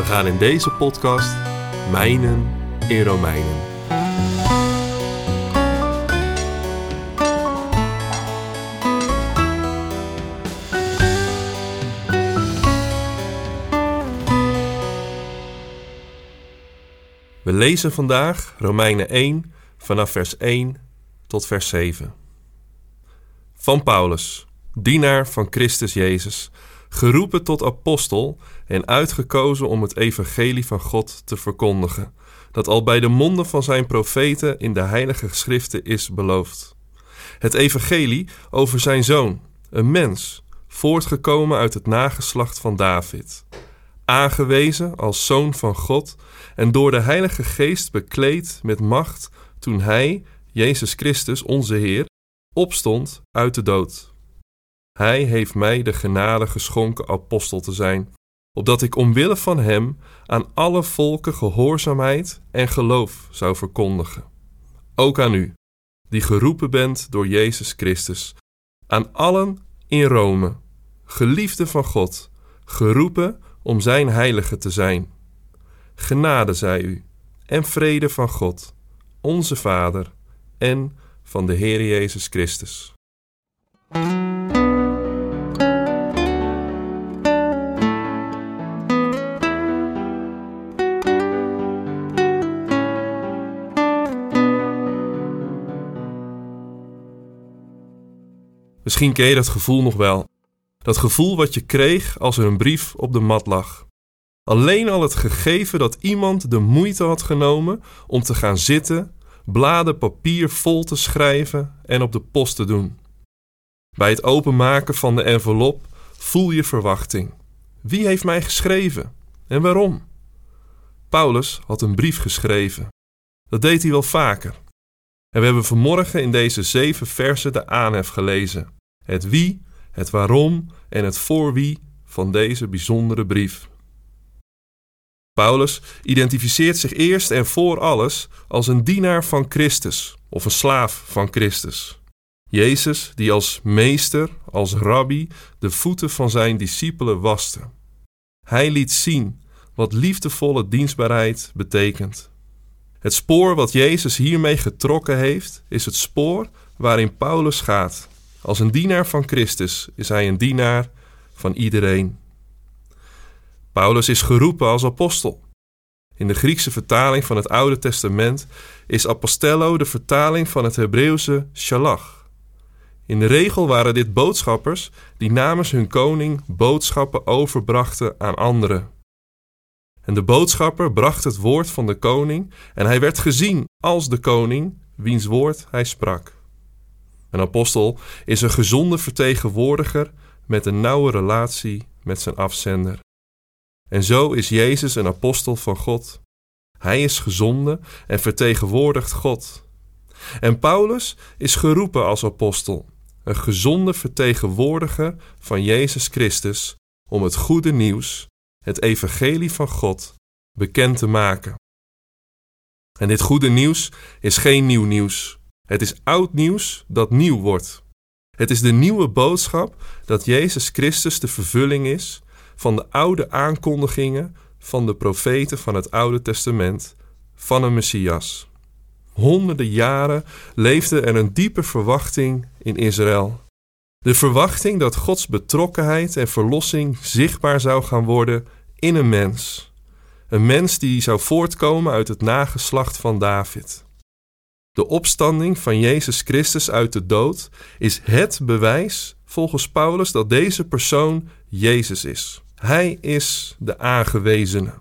We gaan in deze podcast mijnen in Romeinen. We lezen vandaag Romeinen 1 vanaf vers 1 tot vers 7. Van Paulus, dienaar van Christus Jezus, geroepen tot apostel en uitgekozen om het evangelie van God te verkondigen, dat al bij de monden van zijn profeten in de heilige geschriften is beloofd. Het evangelie over zijn zoon, een mens, voortgekomen uit het nageslacht van David, aangewezen als zoon van God en door de Heilige Geest bekleed met macht toen Hij, Jezus Christus, onze Heer, opstond uit de dood. Hij heeft mij de genade geschonken apostel te zijn, opdat ik omwille van Hem aan alle volken gehoorzaamheid en geloof zou verkondigen. Ook aan u, die geroepen bent door Jezus Christus, aan allen in Rome, geliefde van God, geroepen om Zijn heilige te zijn Genade zij u en vrede van God, onze Vader en van de Heer Jezus Christus. Misschien ken je dat gevoel nog wel. Dat gevoel wat je kreeg als er een brief op de mat lag. Alleen al het gegeven dat iemand de moeite had genomen om te gaan zitten, bladen papier vol te schrijven en op de post te doen. Bij het openmaken van de envelop voel je verwachting. Wie heeft mij geschreven en waarom? Paulus had een brief geschreven. Dat deed hij wel vaker. En we hebben vanmorgen in deze zeven versen de aanhef gelezen. Het wie, het waarom en het voor wie van deze bijzondere brief. Paulus identificeert zich eerst en voor alles als een dienaar van Christus of een slaaf van Christus. Jezus die als meester, als rabbi, de voeten van zijn discipelen waste. Hij liet zien wat liefdevolle dienstbaarheid betekent. Het spoor wat Jezus hiermee getrokken heeft, is het spoor waarin Paulus gaat. Als een dienaar van Christus is hij een dienaar van iedereen. Paulus is geroepen als apostel. In de Griekse vertaling van het Oude Testament is apostello de vertaling van het Hebreeuwse shalach. In de regel waren dit boodschappers die namens hun koning boodschappen overbrachten aan anderen. En de boodschapper bracht het woord van de koning en hij werd gezien als de koning wiens woord hij sprak. Een apostel is een gezonde vertegenwoordiger met een nauwe relatie met zijn afzender. En zo is Jezus een apostel van God. Hij is gezonden en vertegenwoordigt God. En Paulus is geroepen als apostel, een gezonde vertegenwoordiger van Jezus Christus, om het goede nieuws, het evangelie van God, bekend te maken. En dit goede nieuws is geen nieuw nieuws. Het is oud nieuws dat nieuw wordt. Het is de nieuwe boodschap dat Jezus Christus de vervulling is van de oude aankondigingen van de profeten van het Oude Testament van een Messias. Honderden jaren leefde er een diepe verwachting in Israël. De verwachting dat Gods betrokkenheid en verlossing zichtbaar zou gaan worden in een mens. Een mens die zou voortkomen uit het nageslacht van David. De opstanding van Jezus Christus uit de dood is het bewijs, volgens Paulus, dat deze persoon Jezus is. Hij is de aangewezene.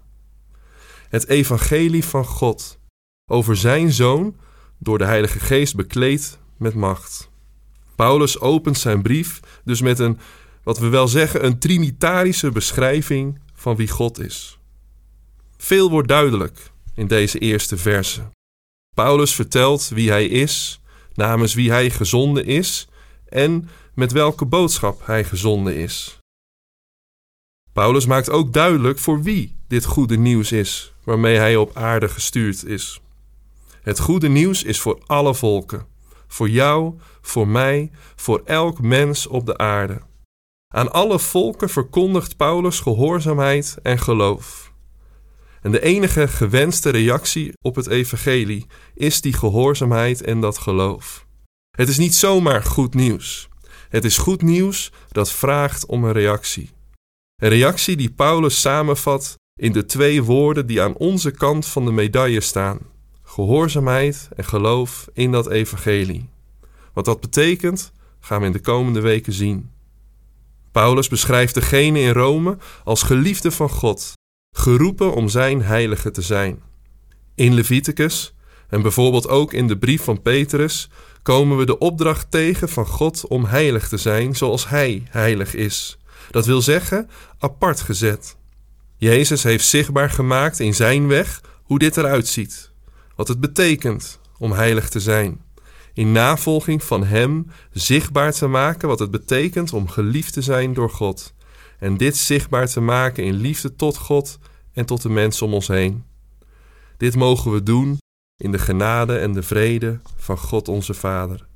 Het evangelie van God over zijn zoon door de Heilige Geest bekleed met macht. Paulus opent zijn brief dus met een wat we wel zeggen een trinitarische beschrijving van wie God is. Veel wordt duidelijk in deze eerste verse. Paulus vertelt wie hij is, namens wie hij gezonden is en met welke boodschap hij gezonden is. Paulus maakt ook duidelijk voor wie dit goede nieuws is waarmee hij op aarde gestuurd is. Het goede nieuws is voor alle volken, voor jou, voor mij, voor elk mens op de aarde. Aan alle volken verkondigt Paulus gehoorzaamheid en geloof. En de enige gewenste reactie op het evangelie is die gehoorzaamheid en dat geloof. Het is niet zomaar goed nieuws. Het is goed nieuws dat vraagt om een reactie. Een reactie die Paulus samenvat in de twee woorden die aan onze kant van de medaille staan: gehoorzaamheid en geloof in dat evangelie. Wat dat betekent, gaan we in de komende weken zien. Paulus beschrijft degene in Rome als geliefde van God, geroepen om zijn heilige te zijn. In Leviticus en bijvoorbeeld ook in de brief van Petrus komen we de opdracht tegen van God om heilig te zijn zoals Hij heilig is. Dat wil zeggen, apart gezet. Jezus heeft zichtbaar gemaakt in Zijn weg hoe dit eruit ziet, wat het betekent om heilig te zijn. In navolging van Hem zichtbaar te maken wat het betekent om geliefd te zijn door God. En dit zichtbaar te maken in liefde tot God en tot de mensen om ons heen. Dit mogen we doen in de genade en de vrede van God onze Vader.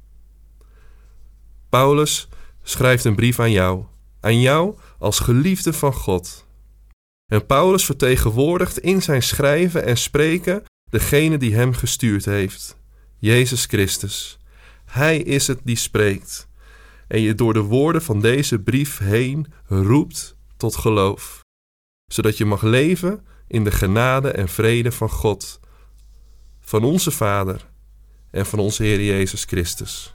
Paulus schrijft een brief aan jou, aan jou als geliefde van God. En Paulus vertegenwoordigt in zijn schrijven en spreken degene die hem gestuurd heeft, Jezus Christus. Hij is het die spreekt en je door de woorden van deze brief heen roept tot geloof, zodat je mag leven in de genade en vrede van God van onze Vader en van onze Heer Jezus Christus.